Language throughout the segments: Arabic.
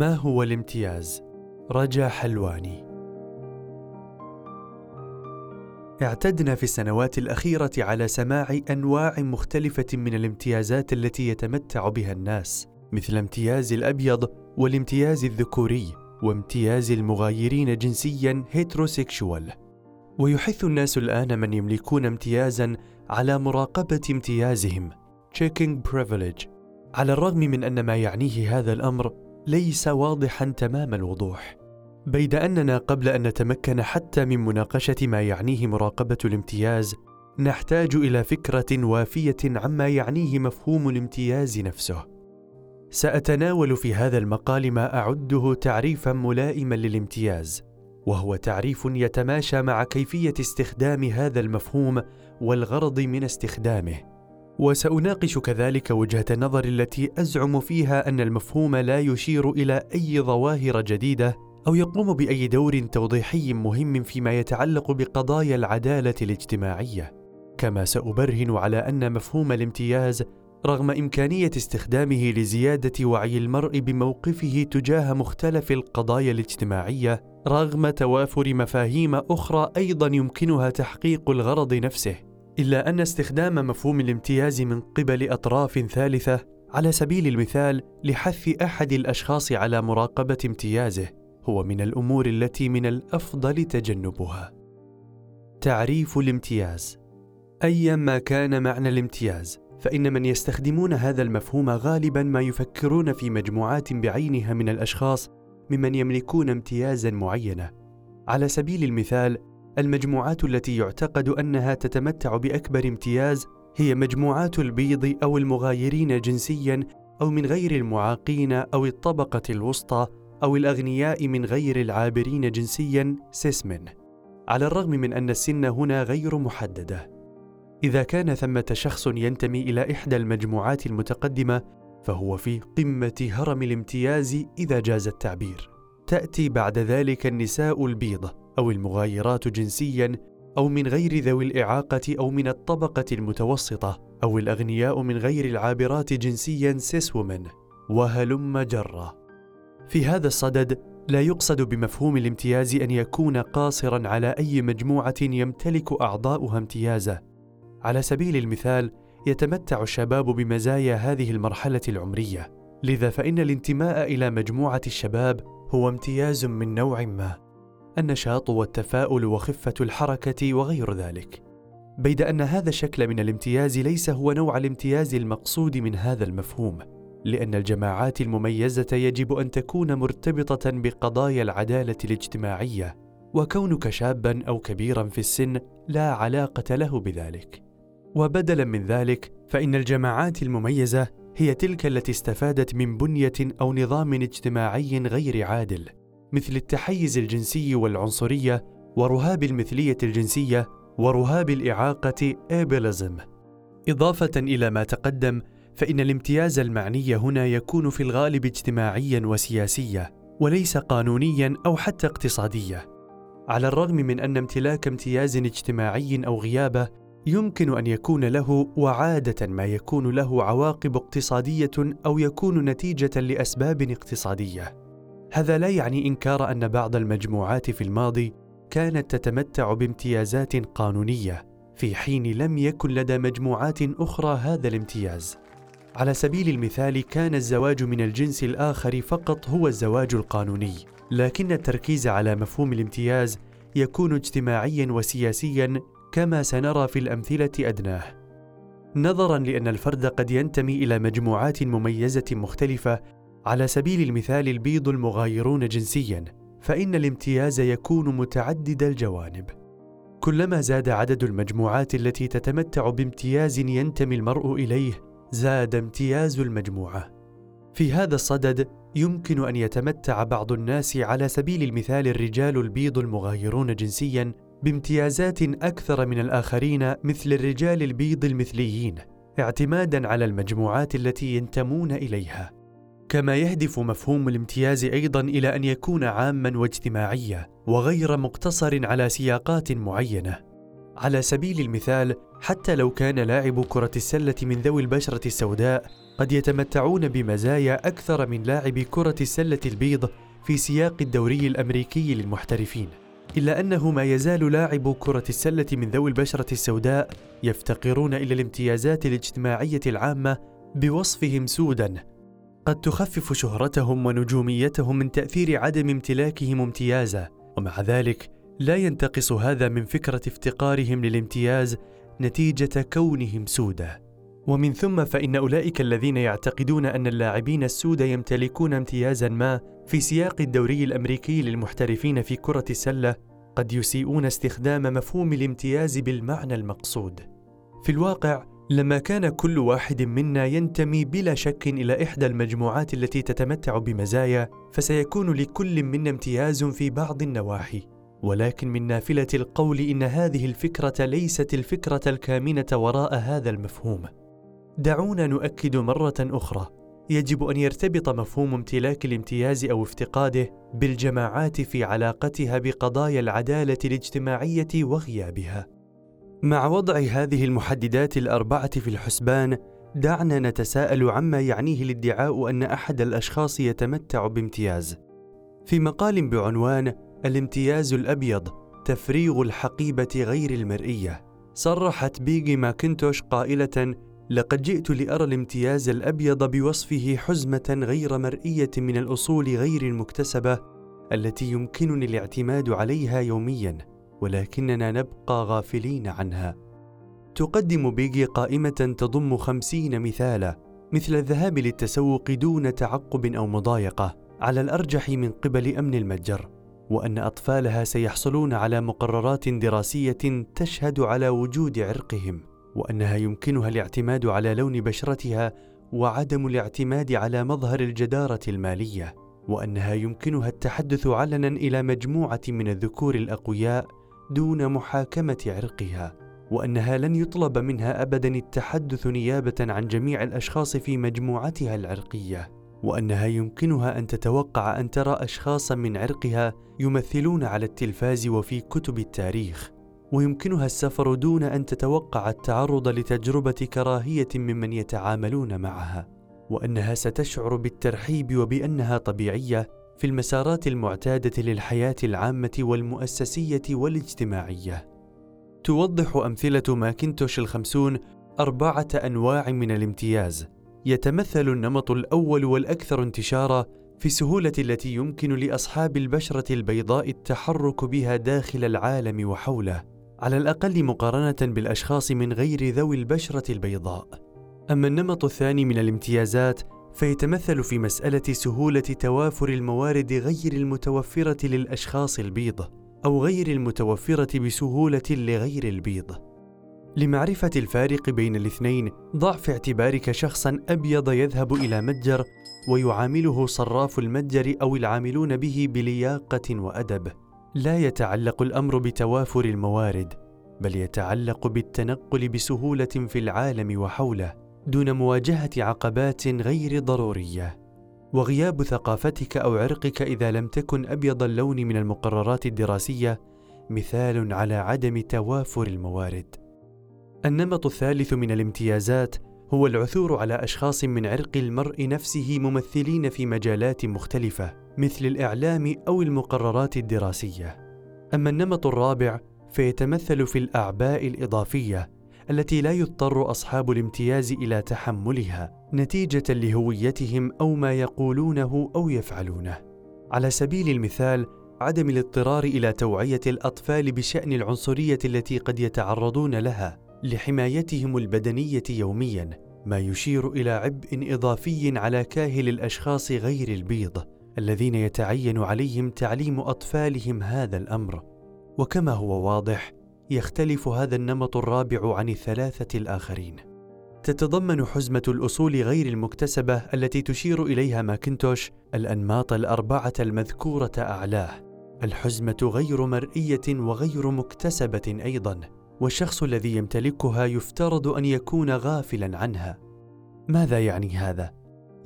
ما هو الامتياز؟ رجا حلواني. اعتدنا في السنوات الأخيرة على سماع أنواع مختلفة من الامتيازات التي يتمتع بها الناس مثل امتياز الأبيض والامتياز الذكوري وامتياز المغايرين جنسيا هيتروسيكشوال ويحث الناس الآن من يملكون امتيازا على مراقبة امتيازهم checking privilege. على الرغم من أن ما يعنيه هذا الأمر ليس واضحا تمام الوضوح بيد أننا قبل أن نتمكن حتى من مناقشة ما يعنيه مراقبة الامتياز نحتاج إلى فكرة وافية عما يعنيه مفهوم الامتياز نفسه. سأتناول في هذا المقال ما أعده تعريفا ملائما للامتياز وهو تعريف يتماشى مع كيفية استخدام هذا المفهوم والغرض من استخدامه. وسأناقش كذلك وجهة النظر التي أزعم فيها أن المفهوم لا يشير إلى أي ظواهر جديدة أو يقوم بأي دور توضيحي مهم فيما يتعلق بقضايا العدالة الاجتماعية. كما سأبرهن على أن مفهوم الامتياز رغم إمكانية استخدامه لزيادة وعي المرء بموقفه تجاه مختلف القضايا الاجتماعية رغم توافر مفاهيم أخرى أيضا يمكنها تحقيق الغرض نفسه. إلا أن استخدام مفهوم الامتياز من قبل أطراف ثالثة على سبيل المثال لحث أحد الأشخاص على مراقبة امتيازه هو من الأمور التي من الأفضل تجنبها. تعريف الامتياز. ايا ما كان معنى الامتياز فإن من يستخدمون هذا المفهوم غالبا ما يفكرون في مجموعات بعينها من الأشخاص ممن يملكون امتيازا معينة. على سبيل المثال المجموعات التي يعتقد أنها تتمتع بأكبر امتياز هي مجموعات البيض أو المغايرين جنسيا أو من غير المعاقين أو الطبقة الوسطى أو الأغنياء من غير العابرين جنسيا سيسمن. على الرغم من أن السن هنا غير محددة. إذا كان ثمة شخص ينتمي إلى إحدى المجموعات المتقدمة فهو في قمة هرم الامتياز إذا جاز التعبير. تأتي بعد ذلك النساء البيض أو المغايرات جنسيا أو من غير ذوي الإعاقة أو من الطبقة المتوسطة أو الأغنياء من غير العابرات جنسيا سيس وومن وهلم جرة. في هذا الصدد لا يقصد بمفهوم الامتياز أن يكون قاصرا على أي مجموعة يمتلك أعضاؤها امتيازة. على سبيل المثال يتمتع الشباب بمزايا هذه المرحلة العمرية. لذا فإن الانتماء إلى مجموعة الشباب هو امتياز من نوع ما النشاط والتفاؤل وخفة الحركة وغير ذلك. بيد أن هذا الشكل من الامتياز ليس هو نوع الامتياز المقصود من هذا المفهوم لأن الجماعات المميزة يجب أن تكون مرتبطة بقضايا العدالة الاجتماعية وكونك شابا أو كبيرا في السن لا علاقة له بذلك. وبدلا من ذلك فإن الجماعات المميزة هي تلك التي استفادت من بنية أو نظام اجتماعي غير عادل مثل التحيز الجنسي والعنصرية ورهاب المثلية الجنسية ورهاب الإعاقة ايبلزم إضافة إلى ما تقدم فإن الامتياز المعني هنا يكون في الغالب اجتماعيا وسياسيا وليس قانونيا أو حتى اقتصاديا. على الرغم من أن امتلاك امتياز اجتماعي أو غيابة يمكن أن يكون له وعادة ما يكون له عواقب اقتصادية أو يكون نتيجة لأسباب اقتصادية. هذا لا يعني إنكار أن بعض المجموعات في الماضي كانت تتمتع بامتيازات قانونية في حين لم يكن لدى مجموعات أخرى هذا الامتياز. على سبيل المثال كان الزواج من الجنس الآخر فقط هو الزواج القانوني لكن التركيز على مفهوم الامتياز يكون اجتماعيا وسياسيا كما سنرى في الأمثلة أدناه. نظرا لأن الفرد قد ينتمي إلى مجموعات مميزة مختلفة على سبيل المثال البيض المغايرون جنسيا فإن الامتياز يكون متعدد الجوانب. كلما زاد عدد المجموعات التي تتمتع بامتياز ينتمي المرء إليه زاد امتياز المجموعة. في هذا الصدد يمكن أن يتمتع بعض الناس على سبيل المثال الرجال البيض المغايرون جنسيا بامتيازات أكثر من الآخرين مثل الرجال البيض المثليين اعتمادا على المجموعات التي ينتمون إليها. كما يهدف مفهوم الامتياز أيضا إلى أن يكون عاما واجتماعيا وغير مقتصر على سياقات معينة. على سبيل المثال حتى لو كان لاعب كرة السلة من ذوي البشرة السوداء قد يتمتعون بمزايا أكثر من لاعب كرة السلة البيض في سياق الدوري الأمريكي للمحترفين. إلا أنه ما يزال لاعب كرة السلة من ذوي البشرة السوداء يفتقرون إلى الامتيازات الاجتماعية العامة بوصفهم سودا. قد تخفف شهرتهم ونجوميتهم من تأثير عدم امتلاكهم امتيازا ومع ذلك لا ينتقص هذا من فكرة افتقارهم للامتياز نتيجة كونهم سودا. ومن ثم فإن أولئك الذين يعتقدون أن اللاعبين السود يمتلكون امتيازا ما في سياق الدوري الأمريكي للمحترفين في كرة السلة قد يسيئون استخدام مفهوم الامتياز بالمعنى المقصود. في الواقع لما كان كل واحد منا ينتمي بلا شك إلى إحدى المجموعات التي تتمتع بمزايا فسيكون لكل منا امتياز في بعض النواحي ولكن من نافلة القول إن هذه الفكرة ليست الفكرة الكامنة وراء هذا المفهوم دعونا نؤكد مرة أخرى. يجب أن يرتبط مفهوم امتلاك الامتياز أو افتقاده بالجماعات في علاقتها بقضايا العدالة الاجتماعية وغيابها. مع وضع هذه المحددات الأربعة في الحسبان دعنا نتساءل عما يعنيه الادعاء أن أحد الأشخاص يتمتع بامتياز. في مقال بعنوان الامتياز الأبيض تفريغ الحقيبة غير المرئية صرحت بيجي ماكنتوش قائلة لقد جئت لأرى الامتياز الأبيض بوصفه حزمة غير مرئية من الأصول غير المكتسبة التي يمكنني الاعتماد عليها يوميا ولكننا نبقى غافلين عنها. تقدم بيجي قائمة تضم خمسين مثالا مثل الذهاب للتسوق دون تعقب أو مضايقة على الأرجح من قبل أمن المتجر وأن أطفالها سيحصلون على مقررات دراسية تشهد على وجود عرقهم. وأنها يمكنها الاعتماد على لون بشرتها وعدم الاعتماد على مظهر الجدارة المالية وأنها يمكنها التحدث علنا إلى مجموعة من الذكور الأقوياء دون محاكمة عرقها وأنها لن يطلب منها ابدا التحدث نيابة عن جميع الأشخاص في مجموعتها العرقية وأنها يمكنها أن تتوقع أن ترى اشخاصا من عرقها يمثلون على التلفاز وفي كتب التاريخ. ويمكنها السفر دون أن تتوقع التعرض لتجربة كراهية ممن يتعاملون معها وأنها ستشعر بالترحيب وبأنها طبيعية في المسارات المعتادة للحياة العامة والمؤسسية والاجتماعية. توضح أمثلة ماكنتوش الخمسون أربعة أنواع من الامتياز. يتمثل النمط الأول والأكثر انتشارا في السهولة التي يمكن لأصحاب البشرة البيضاء التحرك بها داخل العالم وحوله. على الأقل مقارنة بالأشخاص من غير ذوي البشرة البيضاء. أما النمط الثاني من الامتيازات فيتمثل في مسألة سهولة توافر الموارد غير المتوفرة للأشخاص البيض أو غير المتوفرة بسهولة لغير البيض. لمعرفة الفارق بين الاثنين ضع في اعتبارك شخصا أبيض يذهب إلى متجر ويعامله صراف المتجر أو العاملون به بلياقة وأدب. لا يتعلق الأمر بتوافر الموارد بل يتعلق بالتنقل بسهولة في العالم وحوله دون مواجهة عقبات غير ضرورية. وغياب ثقافتك أو عرقك إذا لم تكن أبيض اللون من المقررات الدراسية مثال على عدم توافر الموارد. النمط الثالث من الامتيازات هو العثور على أشخاص من عرق المرء نفسه ممثلين في مجالات مختلفة مثل الإعلام أو المقررات الدراسية. أما النمط الرابع فيتمثل في الأعباء الإضافية التي لا يضطر أصحاب الامتياز إلى تحملها نتيجة لهويتهم أو ما يقولونه أو يفعلونه. على سبيل المثال عدم الاضطرار إلى توعية الأطفال بشأن العنصرية التي قد يتعرضون لها. لحمايتهم البدنية يوميا ما يشير إلى عبء إضافي على كاهل الأشخاص غير البيض الذين يتعين عليهم تعليم أطفالهم هذا الأمر. وكما هو واضح يختلف هذا النمط الرابع عن الثلاثة الآخرين. تتضمن حزمة الأصول غير المكتسبة التي تشير إليها ماكنتوش الأنماط الأربعة المذكورة أعلاه. الحزمة غير مرئية وغير مكتسبة أيضا. والشخص الذي يمتلكها يفترض أن يكون غافلا عنها. ماذا يعني هذا؟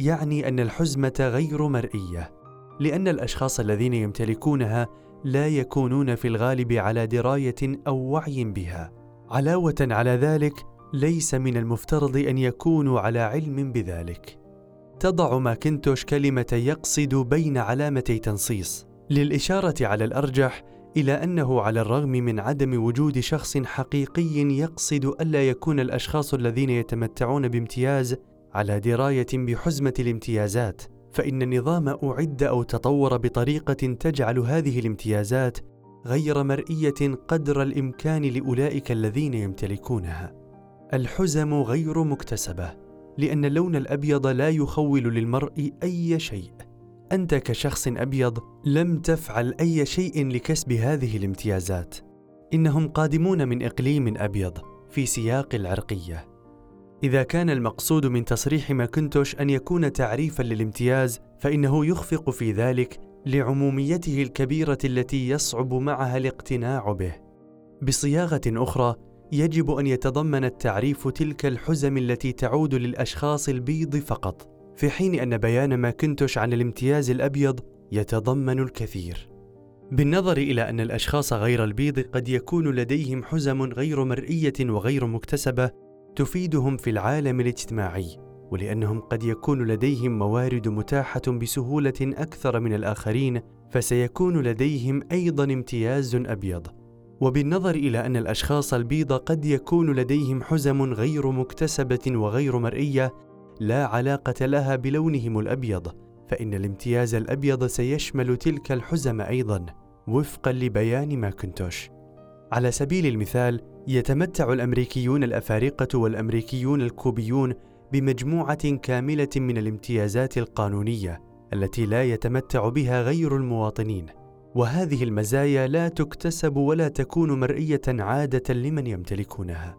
يعني أن الحزمة غير مرئية لأن الأشخاص الذين يمتلكونها لا يكونون في الغالب على دراية أو وعي بها. علاوة على ذلك ليس من المفترض أن يكونوا على علم بذلك. تضع ماكنتوش كلمة يقصد بين علامتي تنصيص. للإشارة على الأرجح إلى أنه على الرغم من عدم وجود شخص حقيقي يقصد الا يكون الأشخاص الذين يتمتعون بامتياز على دراية بحزمة الامتيازات فإن النظام أعد أو تطور بطريقة تجعل هذه الامتيازات غير مرئية قدر الإمكان لأولئك الذين يمتلكونها. الحزم غير مكتسبة لأن اللون الأبيض لا يخول للمرء أي شيء. أنت كشخص أبيض لم تفعل أي شيء لكسب هذه الامتيازات. إنهم قادمون من إقليم أبيض في سياق العرقية. إذا كان المقصود من تصريح ماكنتوش أن يكون تعريفا للامتياز فإنه يخفق في ذلك لعموميته الكبيرة التي يصعب معها الاقتناع به. بصياغة أخرى يجب أن يتضمن التعريف تلك الحزم التي تعود للأشخاص البيض فقط. في حين أن بيان ماكنتوش عن الامتياز الأبيض يتضمن الكثير. بالنظر إلى أن الأشخاص غير البيض قد يكون لديهم حزم غير مرئية وغير مكتسبة تفيدهم في العالم الاجتماعي ولأنهم قد يكون لديهم موارد متاحة بسهولة أكثر من الآخرين فسيكون لديهم أيضا امتياز أبيض. وبالنظر إلى أن الأشخاص البيض قد يكون لديهم حزم غير مكتسبة وغير مرئية لا علاقة لها بلونهم الأبيض فإن الامتياز الأبيض سيشمل تلك الحزم أيضا وفقا لبيان ماكنتوش. على سبيل المثال يتمتع الأمريكيون الأفارقة والأمريكيون الكوبيون بمجموعة كاملة من الامتيازات القانونية التي لا يتمتع بها غير المواطنين. وهذه المزايا لا تكتسب ولا تكون مرئية عادة لمن يمتلكونها.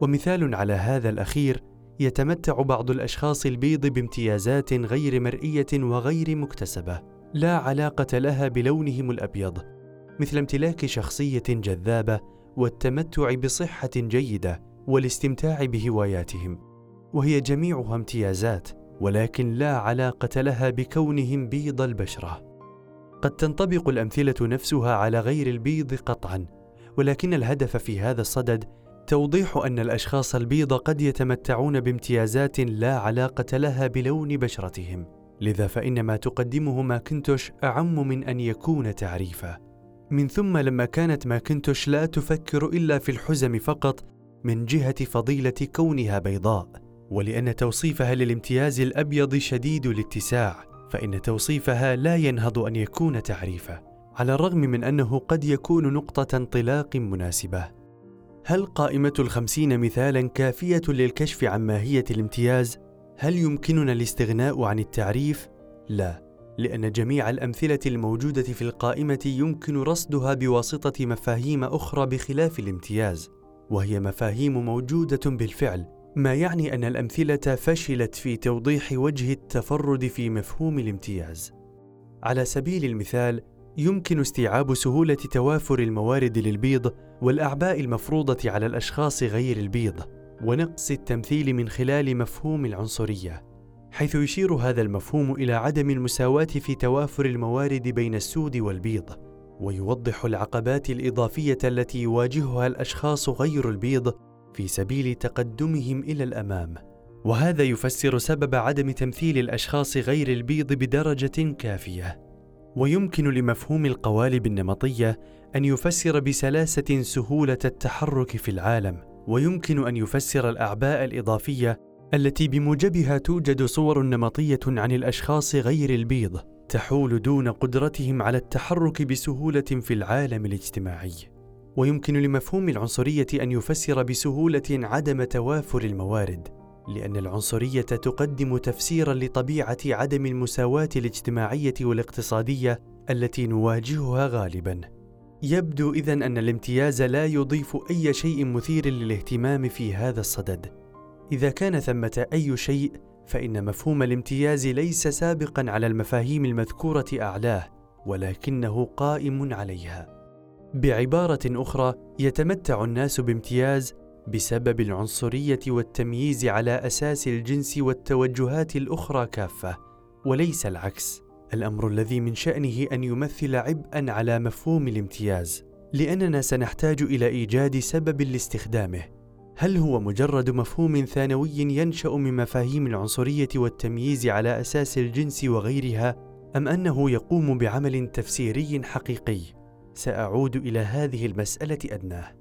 ومثال على هذا الأخير يتمتع بعض الأشخاص البيض بامتيازات غير مرئية وغير مكتسبة. لا علاقة لها بلونهم الأبيض. مثل امتلاك شخصية جذابة والتمتع بصحة جيدة والاستمتاع بهواياتهم. وهي جميعها امتيازات ولكن لا علاقة لها بكونهم بيض البشرة. قد تنطبق الأمثلة نفسها على غير البيض قطعا ولكن الهدف في هذا الصدد توضيح أن الأشخاص البيض قد يتمتعون بامتيازات لا علاقة لها بلون بشرتهم لذا فإن ما تقدمه ماكنتوش أعم من أن يكون تعريفا من ثم لما كانت ماكنتوش لا تفكر إلا في الحزم فقط من جهة فضيلة كونها بيضاء ولأن توصيفها للامتياز الأبيض شديد الاتساع فإن توصيفها لا ينهض أن يكون تعريفا على الرغم من أنه قد يكون نقطة انطلاق مناسبة. هل قائمة الخمسين مثالا كافية للكشف عن ماهية الامتياز؟ هل يمكننا الاستغناء عن التعريف؟ لا لأن جميع الأمثلة الموجودة في القائمة يمكن رصدها بواسطة مفاهيم أخرى بخلاف الامتياز وهي مفاهيم موجودة بالفعل ما يعني أن الأمثلة فشلت في توضيح وجه التفرد في مفهوم الامتياز. على سبيل المثال يمكن استيعاب سهولة توافر الموارد للبيض والأعباء المفروضة على الأشخاص غير البيض ونقص التمثيل من خلال مفهوم العنصرية حيث يشير هذا المفهوم إلى عدم المساواة في توافر الموارد بين السود والبيض ويوضح العقبات الإضافية التي يواجهها الأشخاص غير البيض في سبيل تقدمهم إلى الأمام. وهذا يفسر سبب عدم تمثيل الأشخاص غير البيض بدرجة كافية. ويمكن لمفهوم القوالب النمطية أن يفسر بسلاسة سهولة التحرك في العالم ويمكن أن يفسر الأعباء الإضافية التي بموجبها توجد صور نمطية عن الأشخاص غير البيض تحول دون قدرتهم على التحرك بسهولة في العالم الاجتماعي. ويمكن لمفهوم العنصرية أن يفسر بسهولة عدم توافر الموارد. لأن العنصرية تقدم تفسيرا لطبيعة عدم المساواة الاجتماعية والاقتصادية التي نواجهها غالبا. يبدو اذا أن الامتياز لا يضيف أي شيء مثير للاهتمام في هذا الصدد. إذا كان ثمة أي شيء فإن مفهوم الامتياز ليس سابقا على المفاهيم المذكورة أعلاه ولكنه قائم عليها. بعبارة أخرى يتمتع الناس بامتياز بسبب العنصرية والتمييز على أساس الجنس والتوجهات الأخرى كافة وليس العكس. الأمر الذي من شأنه أن يمثل عبئا على مفهوم الامتياز لأننا سنحتاج إلى إيجاد سبب لاستخدامه. هل هو مجرد مفهوم ثانوي ينشأ من مفاهيم العنصرية والتمييز على أساس الجنس وغيرها أم أنه يقوم بعمل تفسيري حقيقي؟ سأعود إلى هذه المسألة أدناه.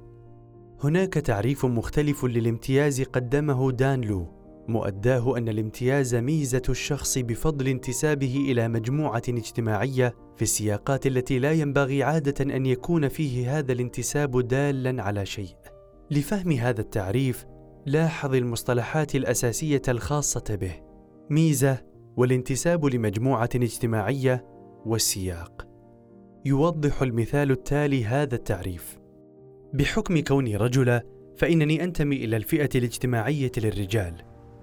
هناك تعريف مختلف للامتياز قدمه دان لو مؤداه أن الامتياز ميزة الشخص بفضل انتسابه إلى مجموعة اجتماعية في السياقات التي لا ينبغي عادة أن يكون فيه هذا الانتساب دالا على شيء. لفهم هذا التعريف لاحظ المصطلحات الأساسية الخاصة به ميزة والانتساب لمجموعة اجتماعية والسياق. يوضح المثال التالي هذا التعريف. بحكم كوني رجلا فإنني أنتمي إلى الفئة الاجتماعية للرجال.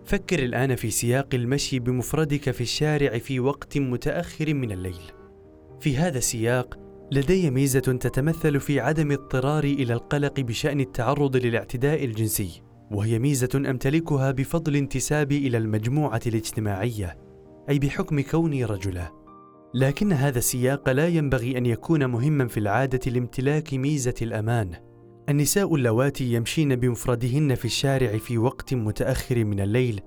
فكر الآن في سياق المشي بمفردك في الشارع في وقت متأخر من الليل. في هذا السياق لدي ميزة تتمثل في عدم اضطراري إلى القلق بشأن التعرض للاعتداء الجنسي وهي ميزة أمتلكها بفضل انتسابي إلى المجموعة الاجتماعية أي بحكم كوني رجلا. لكن هذا السياق لا ينبغي أن يكون مهما في العادة لامتلاك ميزة الأمان. النساء اللواتي يمشين بمفردهن في الشارع في وقت متأخر من الليل.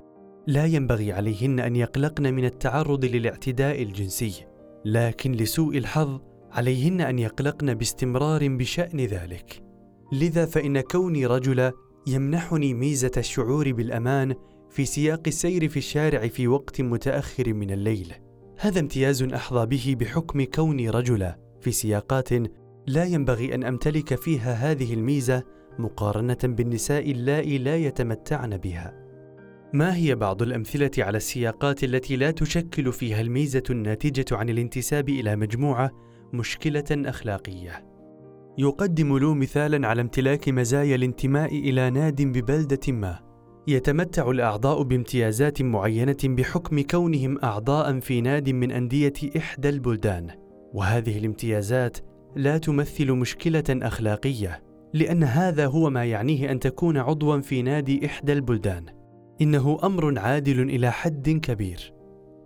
لا ينبغي عليهن أن يقلقن من التعرض للاعتداء الجنسي. لكن لسوء الحظ عليهن أن يقلقن باستمرار بشأن ذلك. لذا فإن كوني رجلا يمنحني ميزة الشعور بالأمان في سياق السير في الشارع في وقت متأخر من الليل. هذا امتياز أحظى به بحكم كوني رجلا في سياقات لا ينبغي أن أمتلك فيها هذه الميزة مقارنة بالنساء اللائي لا يتمتعن بها. ما هي بعض الأمثلة على السياقات التي لا تشكل فيها الميزة الناتجة عن الانتساب إلى مجموعة مشكلة أخلاقية؟ يقدم لو مثالا على امتلاك مزايا الانتماء إلى ناد ببلدة ما. يتمتع الأعضاء بامتيازات معينة بحكم كونهم اعضاء في ناد من أندية إحدى البلدان. وهذه الامتيازات لا تمثل مشكلة أخلاقية لأن هذا هو ما يعنيه أن تكون عضوا في نادي إحدى البلدان. إنه أمر عادل إلى حد كبير.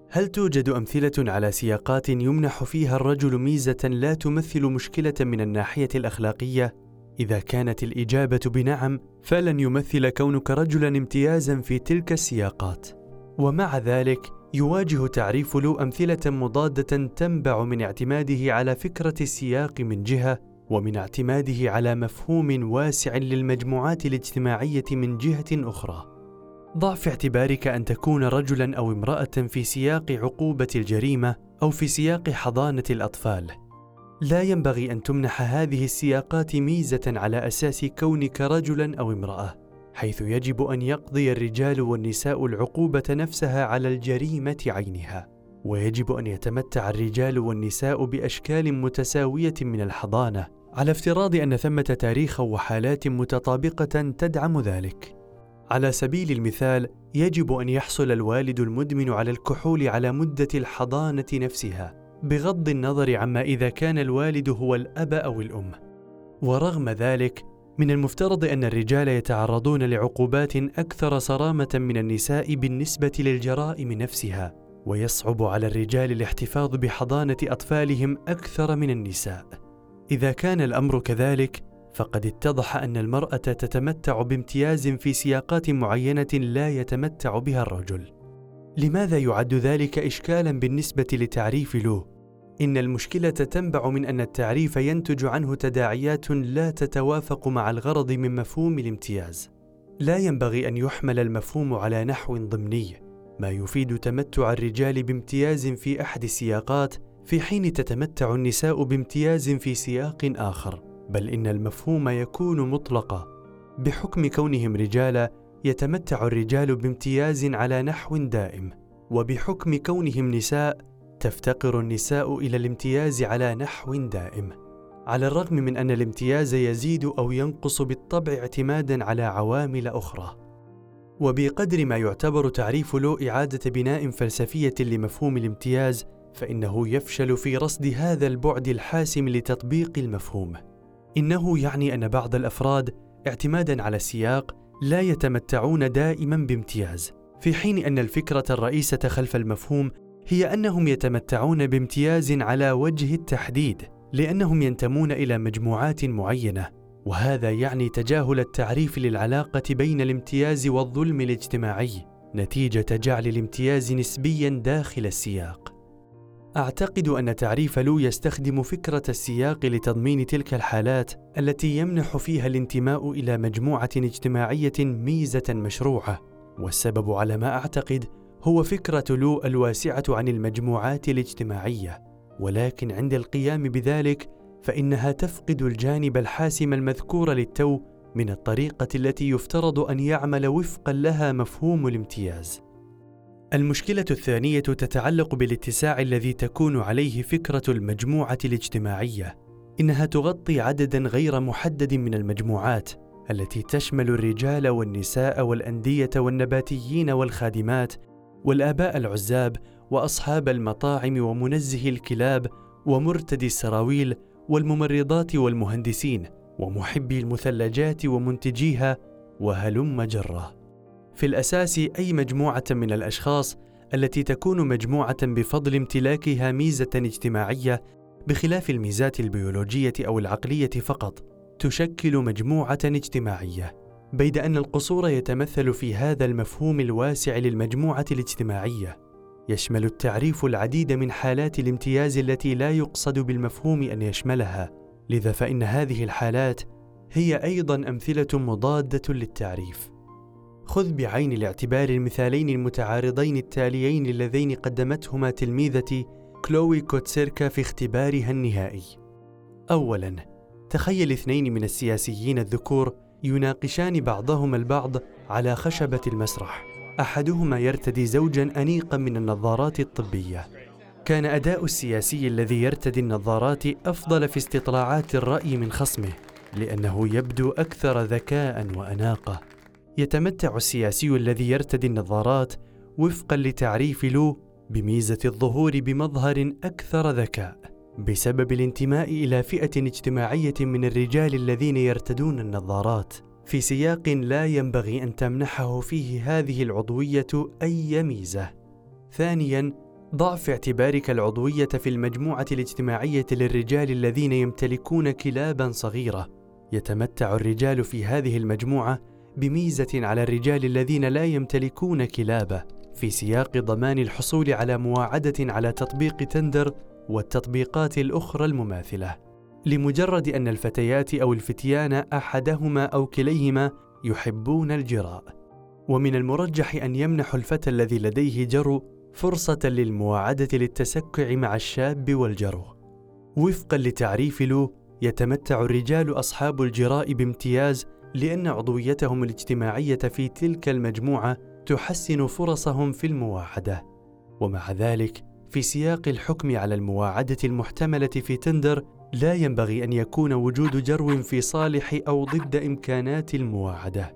هل توجد أمثلة على سياقات يمنح فيها الرجل ميزة لا تمثل مشكلة من الناحية الأخلاقية؟ إذا كانت الإجابة بنعم فلن يمثل كونك رجلا امتيازا في تلك السياقات. ومع ذلك يواجه تعريف لو أمثلة مضادة تنبع من اعتماده على فكرة السياق من جهة ومن اعتماده على مفهوم واسع للمجموعات الاجتماعية من جهة أخرى. ضع في اعتبارك أن تكون رجلا أو امرأة في سياق عقوبة الجريمة أو في سياق حضانة الأطفال. لا ينبغي أن تمنح هذه السياقات ميزة على أساس كونك رجلا أو امرأة. حيث يجب أن يقضي الرجال والنساء العقوبة نفسها على الجريمة عينها ويجب أن يتمتع الرجال والنساء بأشكال متساوية من الحضانة على افتراض أن ثمة تاريخ وحالات متطابقة تدعم ذلك. على سبيل المثال يجب أن يحصل الوالد المدمن على الكحول على مدة الحضانة نفسها بغض النظر عما إذا كان الوالد هو الأب أو الأم. ورغم ذلك من المفترض أن الرجال يتعرضون لعقوبات أكثر صرامة من النساء بالنسبة للجرائم نفسها ويصعب على الرجال الاحتفاظ بحضانة أطفالهم أكثر من النساء. إذا كان الأمر كذلك فقد اتضح أن المرأة تتمتع بامتياز في سياقات معينة لا يتمتع بها الرجل. لماذا يعد ذلك اشكالا بالنسبة لتعريف لو إن المشكلة تنبع من أن التعريف ينتج عنه تداعيات لا تتوافق مع الغرض من مفهوم الامتياز. لا ينبغي أن يحمل المفهوم على نحو ضمني. ما يفيد تمتع الرجال بامتياز في أحد السياقات في حين تتمتع النساء بامتياز في سياق آخر بل إن المفهوم يكون مطلقا. بحكم كونهم رجالا يتمتع الرجال بامتياز على نحو دائم. وبحكم كونهم نساء تفتقر النساء إلى الامتياز على نحو دائم. على الرغم من أن الامتياز يزيد أو ينقص بالطبع اعتمادا على عوامل أخرى. وبقدر ما يعتبر تعريف لو إعادة بناء فلسفية لمفهوم الامتياز فإنه يفشل في رصد هذا البعد الحاسم لتطبيق المفهوم. إنه يعني أن بعض الأفراد اعتمادا على السياق لا يتمتعون دائما بامتياز في حين أن الفكرة الرئيسة خلف المفهوم هي أنهم يتمتعون بامتياز على وجه التحديد لأنهم ينتمون إلى مجموعات معينة وهذا يعني تجاهل التعريف للعلاقة بين الامتياز والظلم الاجتماعي نتيجة جعل الامتياز نسبيا داخل السياق. أعتقد أن تعريف لو يستخدم فكرة السياق لتضمين تلك الحالات التي يمنح فيها الانتماء إلى مجموعة اجتماعية ميزة مشروعة والسبب على ما أعتقد هو فكرة لو الواسعة عن المجموعات الاجتماعية ولكن عند القيام بذلك فإنها تفقد الجانب الحاسم المذكور للتو من الطريقة التي يفترض أن يعمل وفقا لها مفهوم الامتياز. المشكلة الثانية تتعلق بالاتساع الذي تكون عليه فكرة المجموعة الاجتماعية إنها تغطي عددا غير محدد من المجموعات التي تشمل الرجال والنساء والأندية والنباتيين والخادمات والآباء العزاب وأصحاب المطاعم ومنزهي الكلاب ومرتدي السراويل والممرضات والمهندسين ومحبي المثلجات ومنتجيها وهلم جره في الأساس أي مجموعة من الأشخاص التي تكون مجموعة بفضل امتلاكها ميزة اجتماعية بخلاف الميزات البيولوجية أو العقلية فقط تشكل مجموعة اجتماعية. بيد أن القصور يتمثل في هذا المفهوم الواسع للمجموعة الاجتماعية. يشمل التعريف العديد من حالات الامتياز التي لا يقصد بالمفهوم أن يشملها. لذا فإن هذه الحالات هي أيضا أمثلة مضادة للتعريف. خذ بعين الاعتبار المثالين المتعارضين التاليين اللذين قدمتهما تلميذتي كلوي كوتسيركا في اختبارها النهائي. اولا تخيل اثنين من السياسيين الذكور يناقشان بعضهما البعض على خشبة المسرح. أحدهما يرتدي زوجا انيقا من النظارات الطبية. كان أداء السياسي الذي يرتدي النظارات أفضل في استطلاعات الرأي من خصمه لأنه يبدو أكثر ذكاء وأناقة. يتمتع السياسي الذي يرتدي النظارات وفقا لتعريف لو بميزة الظهور بمظهر أكثر ذكاء. بسبب الانتماء إلى فئة اجتماعية من الرجال الذين يرتدون النظارات في سياق لا ينبغي أن تمنحه فيه هذه العضوية أي ميزة. ثانيا ضع في اعتبارك العضوية في المجموعة الاجتماعية للرجال الذين يمتلكون كلابا صغيرة. يتمتع الرجال في هذه المجموعة بميزة على الرجال الذين لا يمتلكون كلابة في سياق ضمان الحصول على مواعدة على تطبيق تندر والتطبيقات الأخرى المماثلة لمجرد أن الفتيات أو الفتيان أحدهما أو كليهما يحبون الجراء. ومن المرجح أن يمنح الفتى الذي لديه جرو فرصة للمواعدة للتسكع مع الشاب والجرو وفقا لتعريف لو يتمتع الرجال أصحاب الجراء بامتياز لأن عضويتهم الاجتماعية في تلك المجموعة تحسن فرصهم في المواعدة. ومع ذلك في سياق الحكم على المواعدة المحتملة في تندر لا ينبغي أن يكون وجود جرو في صالح أو ضد إمكانات المواعدة.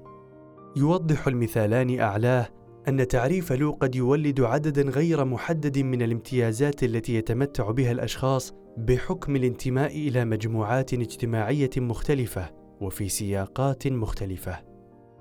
يوضح المثالان أعلاه أن تعريف لو قد يولد عددا غير محدد من الامتيازات التي يتمتع بها الأشخاص بحكم الانتماء إلى مجموعات اجتماعية مختلفة وفي سياقات مختلفة.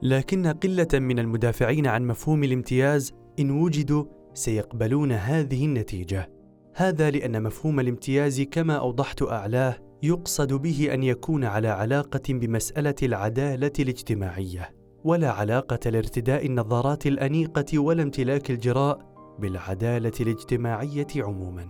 لكن قلة من المدافعين عن مفهوم الامتياز إن وجدوا سيقبلون هذه النتيجة. هذا لأن مفهوم الامتياز كما أوضحت أعلاه يقصد به أن يكون على علاقة بمسألة العدالة الاجتماعية ولا علاقة لارتداء النظارات الأنيقة ولا امتلاك الجراء بالعدالة الاجتماعية عموما.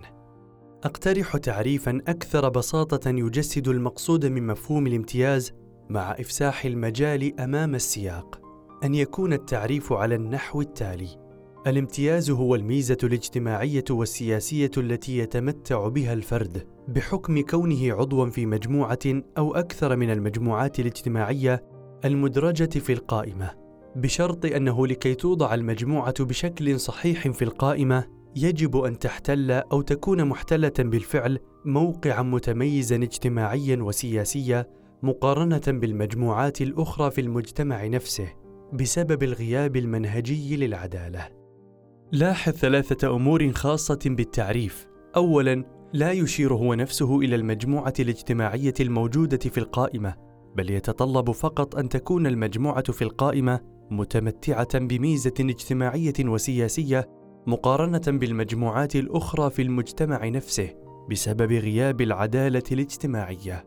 أقترح تعريفا أكثر بساطة يجسد المقصود من مفهوم الامتياز مع إفساح المجال أمام السياق أن يكون التعريف على النحو التالي. الامتياز هو الميزة الاجتماعية والسياسية التي يتمتع بها الفرد بحكم كونه عضوا في مجموعة أو أكثر من المجموعات الاجتماعية المدرجة في القائمة بشرط أنه لكي توضع المجموعة بشكل صحيح في القائمة يجب أن تحتل أو تكون محتلة بالفعل موقعا متميزا اجتماعيا وسياسيا مقارنة بالمجموعات الأخرى في المجتمع نفسه بسبب الغياب المنهجي للعدالة. لاحظ ثلاثة أمور خاصة بالتعريف. أولاً، لا يشير هو نفسه إلى المجموعة الاجتماعية الموجودة في القائمة، بل يتطلب فقط أن تكون المجموعة في القائمة متمتعة بميزة اجتماعية وسياسية مقارنة بالمجموعات الأخرى في المجتمع نفسه، بسبب غياب العدالة الاجتماعية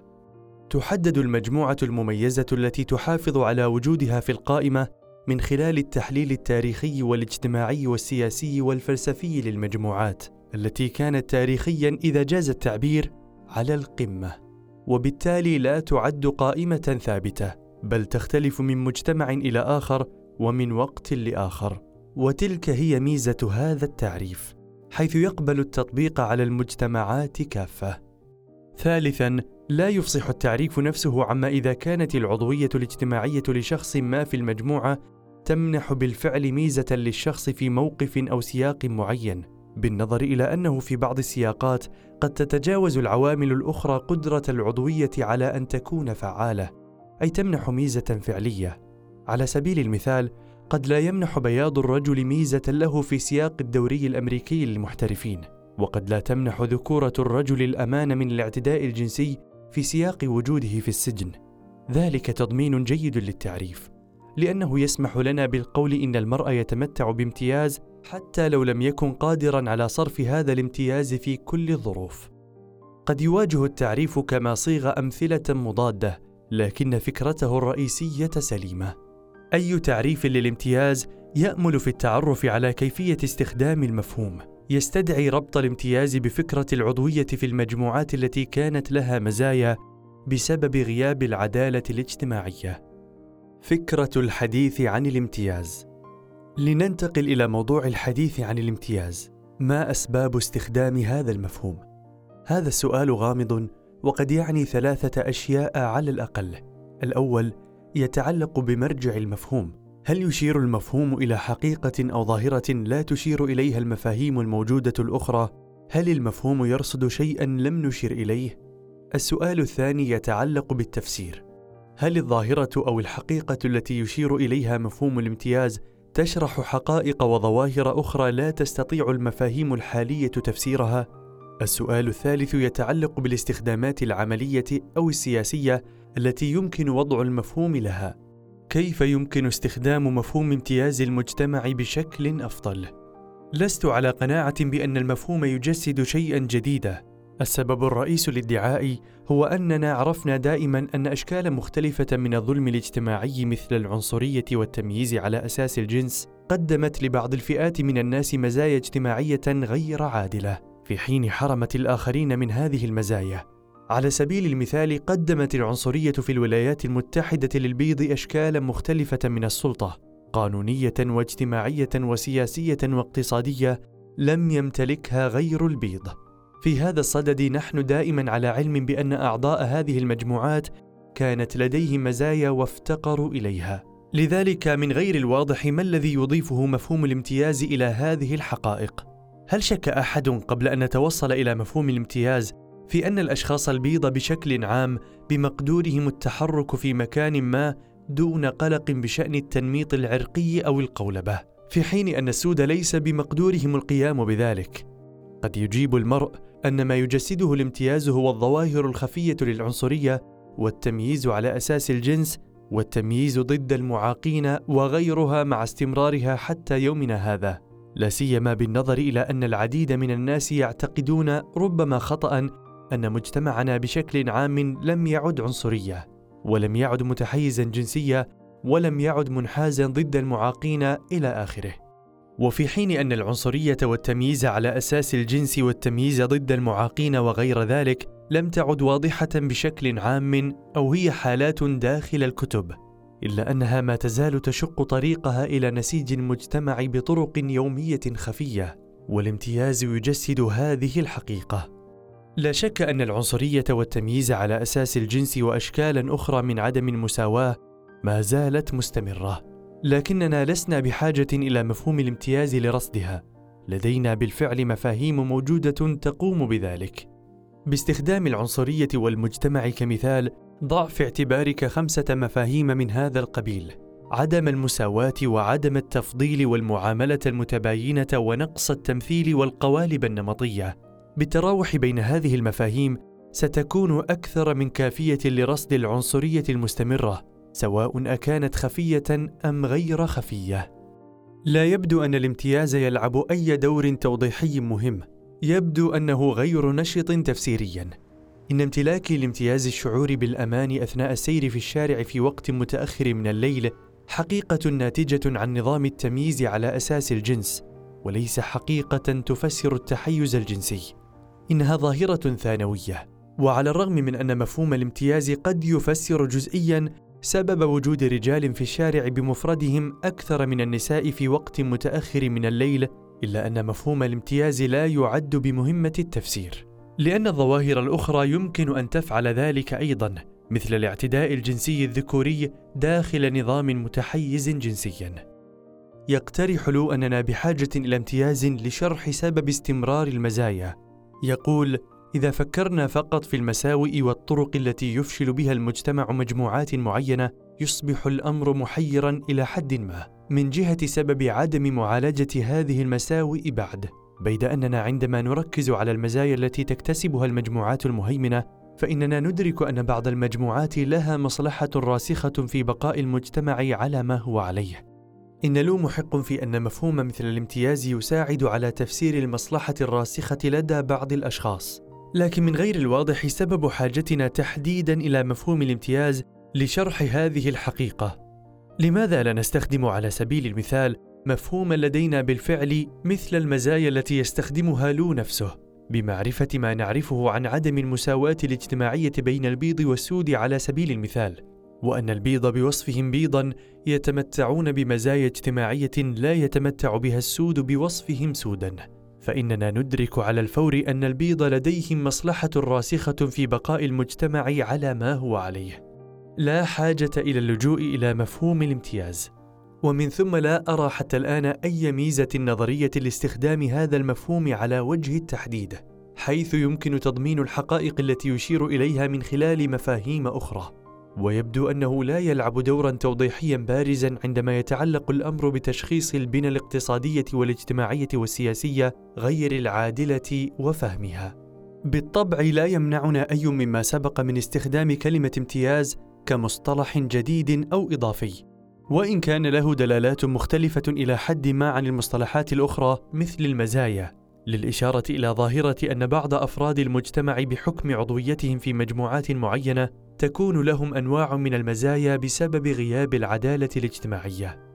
تحدد المجموعة المميزة التي تحافظ على وجودها في القائمة من خلال التحليل التاريخي والاجتماعي والسياسي والفلسفي للمجموعات التي كانت تاريخيا إذا جاز التعبير على القمة. وبالتالي لا تعد قائمة ثابتة بل تختلف من مجتمع إلى آخر ومن وقت لآخر. وتلك هي ميزة هذا التعريف حيث يقبل التطبيق على المجتمعات كافة. ثالثا لا يفصح التعريف نفسه عما إذا كانت العضوية الاجتماعية لشخص ما في المجموعة تمنح بالفعل ميزة للشخص في موقف أو سياق معين بالنظر إلى أنه في بعض السياقات قد تتجاوز العوامل الأخرى قدرة العضوية على أن تكون فعالة أي تمنح ميزة فعلية. على سبيل المثال قد لا يمنح بياض الرجل ميزة له في سياق الدوري الأمريكي للمحترفين وقد لا تمنح ذكورة الرجل الأمان من الاعتداء الجنسي في سياق وجوده في السجن. ذلك تضمين جيد للتعريف. لأنه يسمح لنا بالقول إن المرء يتمتع بامتياز حتى لو لم يكن قادرا على صرف هذا الامتياز في كل الظروف. قد يواجه التعريف كما صيغ أمثلة مضادة لكن فكرته الرئيسية سليمة. أي تعريف للامتياز يأمل في التعرف على كيفية استخدام المفهوم. يستدعي ربط الامتياز بفكرة العضوية في المجموعات التي كانت لها مزايا بسبب غياب العدالة الاجتماعية. فكرة الحديث عن الامتياز. لننتقل إلى موضوع الحديث عن الامتياز. ما أسباب استخدام هذا المفهوم؟ هذا السؤال غامض وقد يعني ثلاثة أشياء على الأقل. الأول يتعلق بمرجع المفهوم. هل يشير المفهوم إلى حقيقة أو ظاهرة لا تشير إليها المفاهيم الموجودة الأخرى؟ هل المفهوم يرصد شيئا لم نشر إليه؟ السؤال الثاني يتعلق بالتفسير. هل الظاهرة أو الحقيقة التي يشير إليها مفهوم الامتياز تشرح حقائق وظواهر أخرى لا تستطيع المفاهيم الحالية تفسيرها؟ السؤال الثالث يتعلق بالاستخدامات العملية أو السياسية التي يمكن وضع المفهوم لها. كيف يمكن استخدام مفهوم امتياز المجتمع بشكل أفضل؟ لست على قناعة بأن المفهوم يجسد شيئا جديدا. السبب الرئيس للادعاء هو أننا عرفنا دائما أن اشكالا مختلفة من الظلم الاجتماعي مثل العنصرية والتمييز على أساس الجنس قدمت لبعض الفئات من الناس مزايا اجتماعية غير عادلة. في حين حرمت الآخرين من هذه المزايا. على سبيل المثال قدمت العنصرية في الولايات المتحدة للبيض اشكالا مختلفة من السلطة. قانونية واجتماعية وسياسية واقتصادية لم يمتلكها غير البيض. في هذا الصدد نحن دائما على علم بأن أعضاء هذه المجموعات كانت لديهم مزايا وافتقروا إليها. لذلك من غير الواضح ما الذي يضيفه مفهوم الامتياز إلى هذه الحقائق؟ هل شك أحد قبل أن نتوصل إلى مفهوم الامتياز في أن الأشخاص البيض بشكل عام بمقدورهم التحرك في مكان ما دون قلق بشأن التنميط العرقي أو القولبة؟ في حين أن السود ليس بمقدورهم القيام بذلك. قد يجيب المرء أن ما يجسده الامتياز هو الظواهر الخفية للعنصرية والتمييز على أساس الجنس والتمييز ضد المعاقين وغيرها مع استمرارها حتى يومنا هذا. لا سيما بالنظر إلى أن العديد من الناس يعتقدون ربما خطأ أن مجتمعنا بشكل عام لم يعد عنصرية ولم يعد متحيزا جنسيا ولم يعد منحازا ضد المعاقين إلى آخره. وفي حين أن العنصرية والتمييز على أساس الجنس والتمييز ضد المعاقين وغير ذلك لم تعد واضحة بشكل عام أو هي حالات داخل الكتب إلا أنها ما تزال تشق طريقها إلى نسيج المجتمع بطرق يومية خفية والامتياز يجسد هذه الحقيقة. لا شك أن العنصرية والتمييز على أساس الجنس واشكالا أخرى من عدم المساواة ما زالت مستمرة. لكننا لسنا بحاجة إلى مفهوم الامتياز لرصدها. لدينا بالفعل مفاهيم موجودة تقوم بذلك. باستخدام العنصرية والمجتمع كمثال ضع في اعتبارك خمسة مفاهيم من هذا القبيل عدم المساواة وعدم التفضيل والمعاملة المتباينة ونقص التمثيل والقوالب النمطية. بالتراوح بين هذه المفاهيم ستكون أكثر من كافية لرصد العنصرية المستمرة. سواء أكانت خفية أم غير خفية. لا يبدو أن الامتياز يلعب أي دور توضيحي مهم. يبدو أنه غير نشط تفسيريا. إن امتلاكي لامتياز الشعور بالأمان أثناء السير في الشارع في وقت متأخر من الليل حقيقة ناتجة عن نظام التمييز على أساس الجنس وليس حقيقة تفسر التحيز الجنسي. إنها ظاهرة ثانوية وعلى الرغم من أن مفهوم الامتياز قد يفسر جزئيا سبب وجود رجال في الشارع بمفردهم أكثر من النساء في وقت متأخر من الليل إلا أن مفهوم الامتياز لا يعد بمهمة التفسير. لأن الظواهر الأخرى يمكن أن تفعل ذلك أيضا مثل الاعتداء الجنسي الذكوري داخل نظام متحيز جنسيا. يقترح لو أننا بحاجة إلى امتياز لشرح سبب استمرار المزايا. يقول إذا فكرنا فقط في المساوئ والطرق التي يفشل بها المجتمع مجموعات معينة يصبح الأمر محيرا إلى حد ما. من جهة سبب عدم معالجة هذه المساوئ بعد بيد أننا عندما نركز على المزايا التي تكتسبها المجموعات المهيمنة فإننا ندرك أن بعض المجموعات لها مصلحة راسخة في بقاء المجتمع على ما هو عليه. إن لو محق في أن مفهوم مثل الامتياز يساعد على تفسير المصلحة الراسخة لدى بعض الأشخاص. لكن من غير الواضح سبب حاجتنا تحديدا إلى مفهوم الامتياز لشرح هذه الحقيقة. لماذا لا نستخدم على سبيل المثال مفهوما لدينا بالفعل مثل المزايا التي يستخدمها لو نفسه بمعرفة ما نعرفه عن عدم المساواة الاجتماعية بين البيض والسود على سبيل المثال وأن البيض بوصفهم بيضا يتمتعون بمزايا اجتماعية لا يتمتع بها السود بوصفهم سودا. فإننا ندرك على الفور أن البيض لديهم مصلحة راسخة في بقاء المجتمع على ما هو عليه. لا حاجة إلى اللجوء إلى مفهوم الامتياز. ومن ثم لا أرى حتى الآن أي ميزة نظرية لاستخدام هذا المفهوم على وجه التحديد حيث يمكن تضمين الحقائق التي يشير إليها من خلال مفاهيم أخرى. ويبدو أنه لا يلعب دورا توضيحيا بارزا عندما يتعلق الأمر بتشخيص البنى الاقتصادية والاجتماعية والسياسية غير العادلة وفهمها. بالطبع لا يمنعنا أي مما سبق من استخدام كلمة امتياز كمصطلح جديد أو إضافي. وإن كان له دلالات مختلفة إلى حد ما عن المصطلحات الأخرى مثل المزايا للإشارة إلى ظاهرة أن بعض أفراد المجتمع بحكم عضويتهم في مجموعات معينة تكون لهم أنواع من المزايا بسبب غياب العدالة الاجتماعية.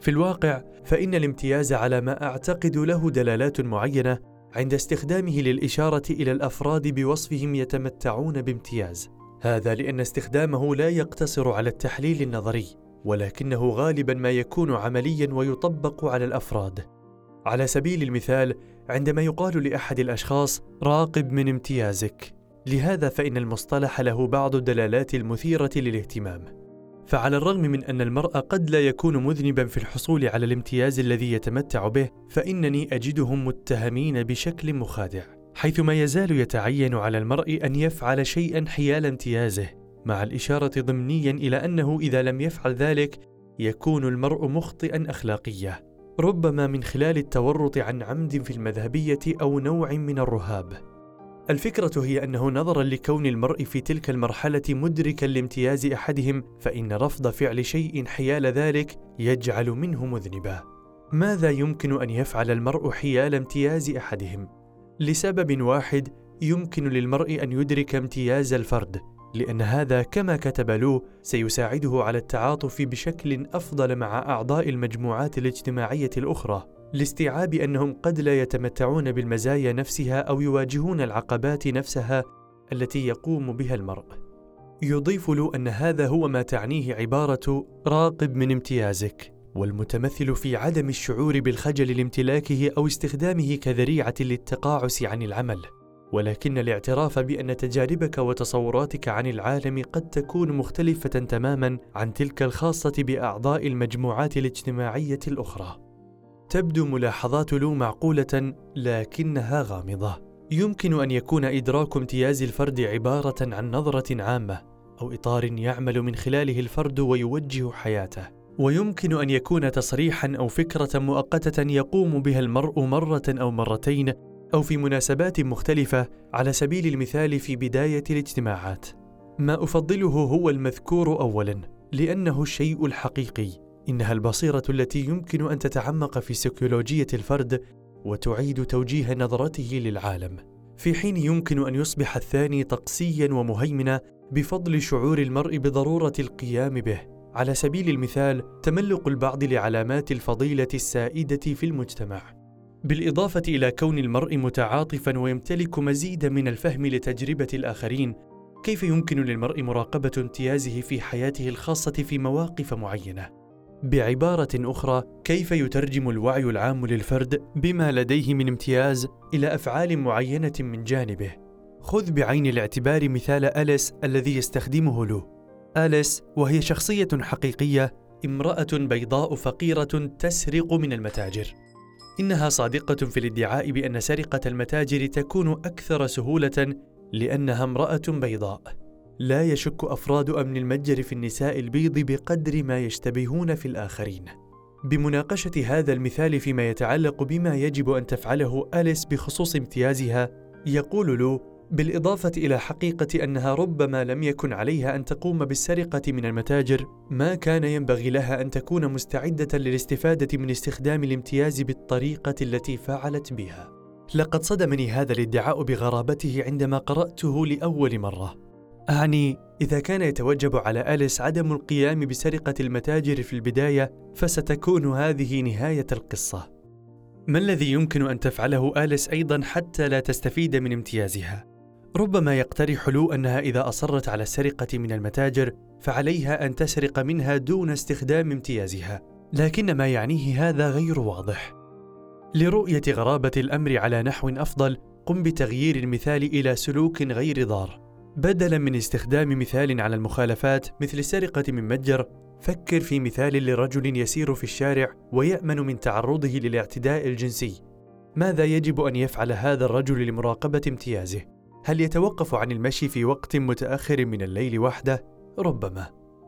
في الواقع فإن الامتياز على ما أعتقد له دلالات معينة عند استخدامه للإشارة إلى الأفراد بوصفهم يتمتعون بامتياز. هذا لأن استخدامه لا يقتصر على التحليل النظري ولكنه غالبا ما يكون عمليا ويطبق على الأفراد. على سبيل المثال عندما يقال لأحد الأشخاص راقب من امتيازك. لهذا فإن المصطلح له بعض الدلالات المثيرة للاهتمام. فعلى الرغم من أن المرء قد لا يكون مذنبا في الحصول على الامتياز الذي يتمتع به فإنني أجدهم متهمين بشكل مخادع حيث ما يزال يتعين على المرء أن يفعل شيئا حيال امتيازه مع الإشارة ضمنيا إلى أنه إذا لم يفعل ذلك يكون المرء مخطئا اخلاقيا ربما من خلال التورط عن عمد في المذهبية أو نوع من الرهاب. الفكرة هي أنه نظرا لكون المرء في تلك المرحلة مدركا لامتياز أحدهم فإن رفض فعل شيء حيال ذلك يجعل منه مذنبا. ماذا يمكن أن يفعل المرء حيال امتياز أحدهم؟ لسبب واحد يمكن للمرء أن يدرك امتياز الفرد لأن هذا كما كتب له سيساعده على التعاطف بشكل أفضل مع أعضاء المجموعات الاجتماعية الأخرى. لاستيعاب أنهم قد لا يتمتعون بالمزايا نفسها أو يواجهون العقبات نفسها التي يقوم بها المرء. يضيف له أن هذا هو ما تعنيه عبارة راقب من امتيازك والمتمثل في عدم الشعور بالخجل لامتلاكه أو استخدامه كذريعة للتقاعس عن العمل. ولكن الاعتراف بأن تجاربك وتصوراتك عن العالم قد تكون مختلفة تماما عن تلك الخاصة بأعضاء المجموعات الاجتماعية الأخرى. تبدو ملاحظات لو معقولة لكنها غامضة. يمكن أن يكون إدراك امتياز الفرد عبارة عن نظرة عامة أو إطار يعمل من خلاله الفرد ويوجه حياته. ويمكن أن يكون تصريحا أو فكرة مؤقتة يقوم بها المرء مرة أو مرتين أو في مناسبات مختلفة على سبيل المثال في بداية الاجتماعات. ما أفضله هو المذكور اولا لأنه الشيء الحقيقي. إنها البصيرة التي يمكن أن تتعمق في سيكولوجية الفرد وتعيد توجيه نظرته للعالم. في حين يمكن أن يصبح الثاني طقسيا ومهيمنا بفضل شعور المرء بضرورة القيام به. على سبيل المثال تملق البعض لعلامات الفضيلة السائدة في المجتمع. بالإضافة إلى كون المرء متعاطفا ويمتلك مزيدا من الفهم لتجربة الآخرين كيف يمكن للمرء مراقبة امتيازه في حياته الخاصة في مواقف معينة؟ بعبارة أخرى كيف يترجم الوعي العام للفرد بما لديه من امتياز إلى أفعال معينة من جانبه؟ خذ بعين الاعتبار مثال أليس الذي يستخدمه لو أليس وهي شخصية حقيقية امرأة بيضاء فقيرة تسرق من المتاجر. إنها صادقة في الادعاء بأن سرقة المتاجر تكون أكثر سهولة لأنها امرأة بيضاء. لا يشك أفراد أمن المتجر في النساء البيض بقدر ما يشتبهون في الآخرين. بمناقشة هذا المثال فيما يتعلق بما يجب أن تفعله آليس بخصوص امتيازها يقول لو بالإضافة إلى حقيقة أنها ربما لم يكن عليها أن تقوم بالسرقة من المتاجر ما كان ينبغي لها أن تكون مستعدة للاستفادة من استخدام الامتياز بالطريقة التي فعلت بها. لقد صدمني هذا الادعاء بغرابته عندما قرأته لأول مرة. أعني إذا كان يتوجب على اليس عدم القيام بسرقة المتاجر في البداية فستكون هذه نهاية القصة. ما الذي يمكن أن تفعله اليس أيضا حتى لا تستفيد من امتيازها؟ ربما يقترح لو أنها إذا أصرت على السرقة من المتاجر فعليها أن تسرق منها دون استخدام امتيازها. لكن ما يعنيه هذا غير واضح. لرؤية غرابة الأمر على نحو أفضل قم بتغيير المثال إلى سلوك غير ضار. بدلا من استخدام مثال على المخالفات مثل السرقه من متجر فكر في مثال لرجل يسير في الشارع ويأمن من تعرضه للاعتداء الجنسي. ماذا يجب أن يفعل هذا الرجل لمراقبة امتيازه؟ هل يتوقف عن المشي في وقت متأخر من الليل وحده؟ ربما.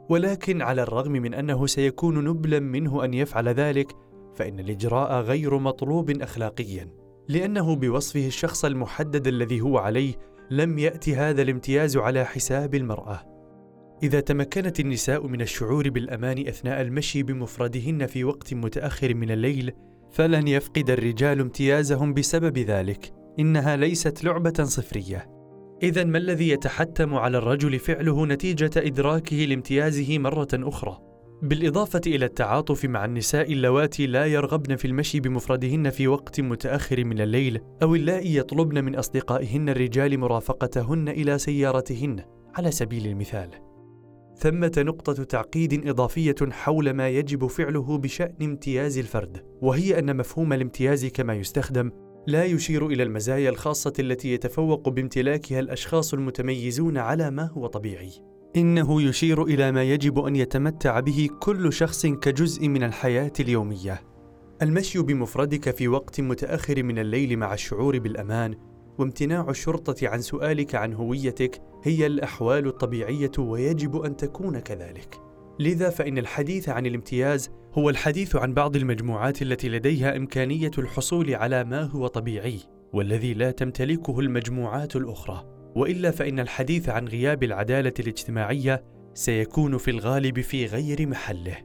ولكن على الرغم من أنه سيكون نبلا منه أن يفعل ذلك فإن الإجراء غير مطلوب اخلاقيا لأنه بوصفه الشخص المحدد الذي هو عليه لم ياتي هذا الامتياز على حساب المرأة. إذا تمكنت النساء من الشعور بالأمان أثناء المشي بمفردهن في وقت متأخر من الليل فلن يفقد الرجال امتيازهم بسبب ذلك. إنها ليست لعبة صفرية. اذا ما الذي يتحتم على الرجل فعله نتيجة إدراكه لامتيازه مرة أخرى؟ بالإضافة إلى التعاطف مع النساء اللواتي لا يرغبن في المشي بمفردهن في وقت متأخر من الليل أو اللائي يطلبن من أصدقائهن الرجال مرافقتهن إلى سيارتهن. على سبيل المثال. ثمة نقطة تعقيد إضافية حول ما يجب فعله بشأن امتياز الفرد وهي أن مفهوم الامتياز كما يستخدم لا يشير إلى المزايا الخاصة التي يتفوق بامتلاكها الأشخاص المتميزون على ما هو طبيعي. إنه يشير إلى ما يجب أن يتمتع به كل شخص كجزء من الحياة اليومية. المشي بمفردك في وقت متأخر من الليل مع الشعور بالأمان وامتناع الشرطة عن سؤالك عن هويتك هي الأحوال الطبيعية ويجب أن تكون كذلك. لذا فإن الحديث عن الامتياز هو الحديث عن بعض المجموعات التي لديها إمكانية الحصول على ما هو طبيعي والذي لا تمتلكه المجموعات الأخرى. وإلا فإن الحديث عن غياب العدالة الاجتماعية سيكون في الغالب في غير محله.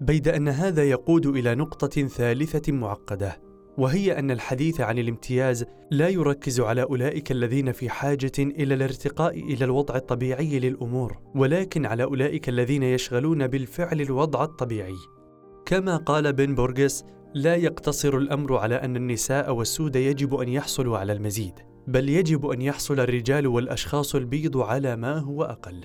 بيد أن هذا يقود إلى نقطة ثالثة معقدة وهي أن الحديث عن الامتياز لا يركز على أولئك الذين في حاجة إلى الارتقاء إلى الوضع الطبيعي للأمور ولكن على أولئك الذين يشغلون بالفعل الوضع الطبيعي. كما قال بن بورغس لا يقتصر الأمر على أن النساء والسود يجب أن يحصلوا على المزيد. بل يجب أن يحصل الرجال والأشخاص البيض على ما هو أقل.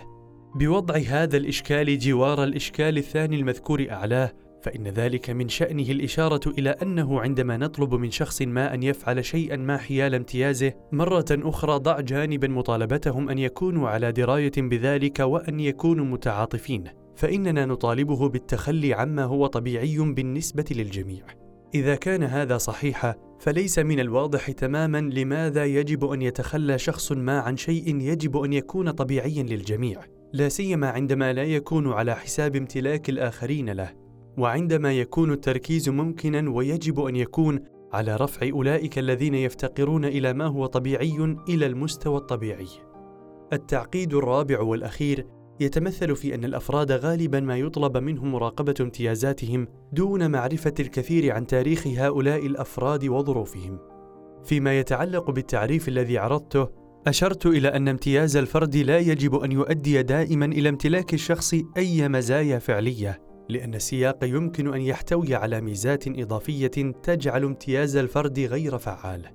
بوضع هذا الإشكال جوار الإشكال الثاني المذكور أعلاه فإن ذلك من شأنه الإشارة إلى أنه عندما نطلب من شخص ما أن يفعل شيئا ما حيال امتيازه مرة أخرى ضع جانبا مطالبتهم أن يكونوا على دراية بذلك وأن يكونوا متعاطفين فإننا نطالبه بالتخلي عما هو طبيعي بالنسبة للجميع. إذا كان هذا صحيحا فليس من الواضح تماما لماذا يجب أن يتخلى شخص ما عن شيء يجب أن يكون طبيعيا للجميع لا سيما عندما لا يكون على حساب امتلاك الآخرين له. وعندما يكون التركيز ممكنا ويجب أن يكون على رفع أولئك الذين يفتقرون إلى ما هو طبيعي إلى المستوى الطبيعي. التعقيد الرابع والأخير يتمثل في أن الأفراد غالبا ما يطلب منهم مراقبة امتيازاتهم دون معرفة الكثير عن تاريخ هؤلاء الأفراد وظروفهم. فيما يتعلق بالتعريف الذي عرضته أشرت إلى أن امتياز الفرد لا يجب أن يؤدي دائما إلى امتلاك الشخص أي مزايا فعلية لأن السياق يمكن أن يحتوي على ميزات إضافية تجعل امتياز الفرد غير فعال.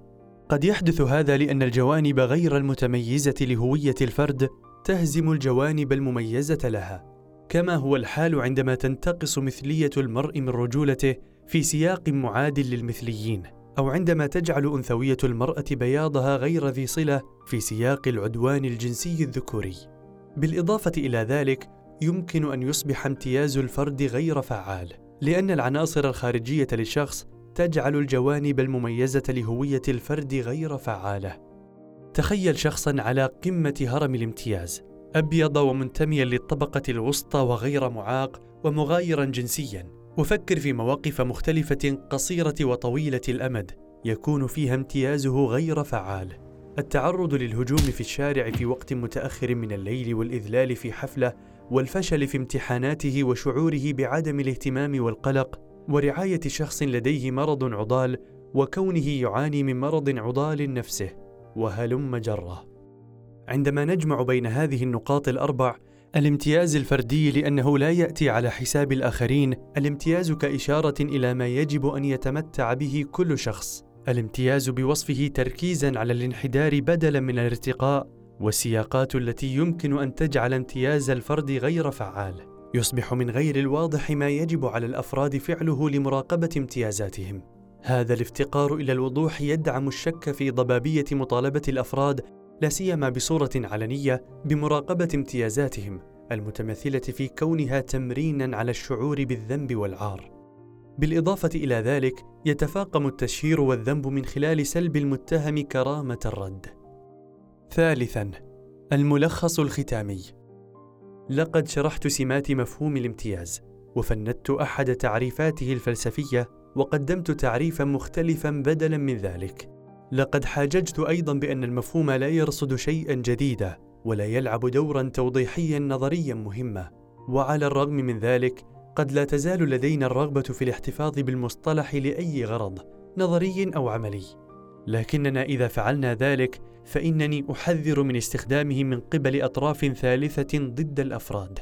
قد يحدث هذا لأن الجوانب غير المتميزة لهوية الفرد تهزم الجوانب المميزة لها كما هو الحال عندما تنتقص مثلية المرء من رجولته في سياق معادل للمثليين أو عندما تجعل أنثوية المرأة بياضها غير ذي صلة في سياق العدوان الجنسي الذكوري. بالإضافة إلى ذلك يمكن أن يصبح امتياز الفرد غير فعال لأن العناصر الخارجية للشخص تجعل الجوانب المميزة لهوية الفرد غير فعالة. تخيل شخصا على قمة هرم الامتياز أبيض ومنتميا للطبقة الوسطى وغير معاق ومغايرا جنسيا. وفكر في مواقف مختلفة قصيرة وطويلة الأمد يكون فيها امتيازه غير فعال. التعرض للهجوم في الشارع في وقت متأخر من الليل والإذلال في حفلة والفشل في امتحاناته وشعوره بعدم الاهتمام والقلق ورعاية شخص لديه مرض عضال وكونه يعاني من مرض عضال نفسه. وهلم جره. عندما نجمع بين هذه النقاط الأربع الامتياز الفردي لأنه لا يأتي على حساب الآخرين الامتياز كإشارة إلى ما يجب أن يتمتع به كل شخص الامتياز بوصفه تركيزا على الانحدار بدلا من الارتقاء والسياقات التي يمكن أن تجعل امتياز الفرد غير فعال. يصبح من غير الواضح ما يجب على الأفراد فعله لمراقبة امتيازاتهم. هذا الافتقار إلى الوضوح يدعم الشك في ضبابية مطالبة الأفراد لا سيما بصورة علنية بمراقبة امتيازاتهم المتمثلة في كونها تمرينا على الشعور بالذنب والعار. بالإضافة إلى ذلك يتفاقم التشهير والذنب من خلال سلب المتهم كرامة الرد. ثالثا الملخص الختامي. لقد شرحت سمات مفهوم الامتياز وفندت أحد تعريفاته الفلسفية وقدمت تعريفا مختلفا بدلا من ذلك. لقد حاججت أيضا بأن المفهوم لا يرصد شيئا جديدا ولا يلعب دورا توضيحيا نظريا مهما وعلى الرغم من ذلك قد لا تزال لدينا الرغبة في الاحتفاظ بالمصطلح لأي غرض نظري أو عملي. لكننا إذا فعلنا ذلك فإنني أحذر من استخدامه من قبل أطراف ثالثة ضد الأفراد.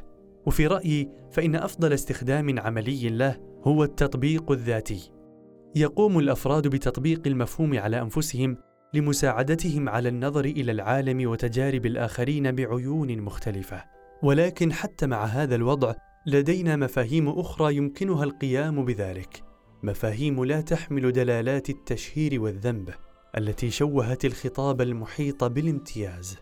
وفي رأيي فإن أفضل استخدام عملي له هو التطبيق الذاتي. يقوم الأفراد بتطبيق المفهوم على أنفسهم لمساعدتهم على النظر إلى العالم وتجارب الآخرين بعيون مختلفة. ولكن حتى مع هذا الوضع لدينا مفاهيم أخرى يمكنها القيام بذلك. مفاهيم لا تحمل دلالات التشهير والذنب التي شوهت الخطاب المحيط بالامتياز.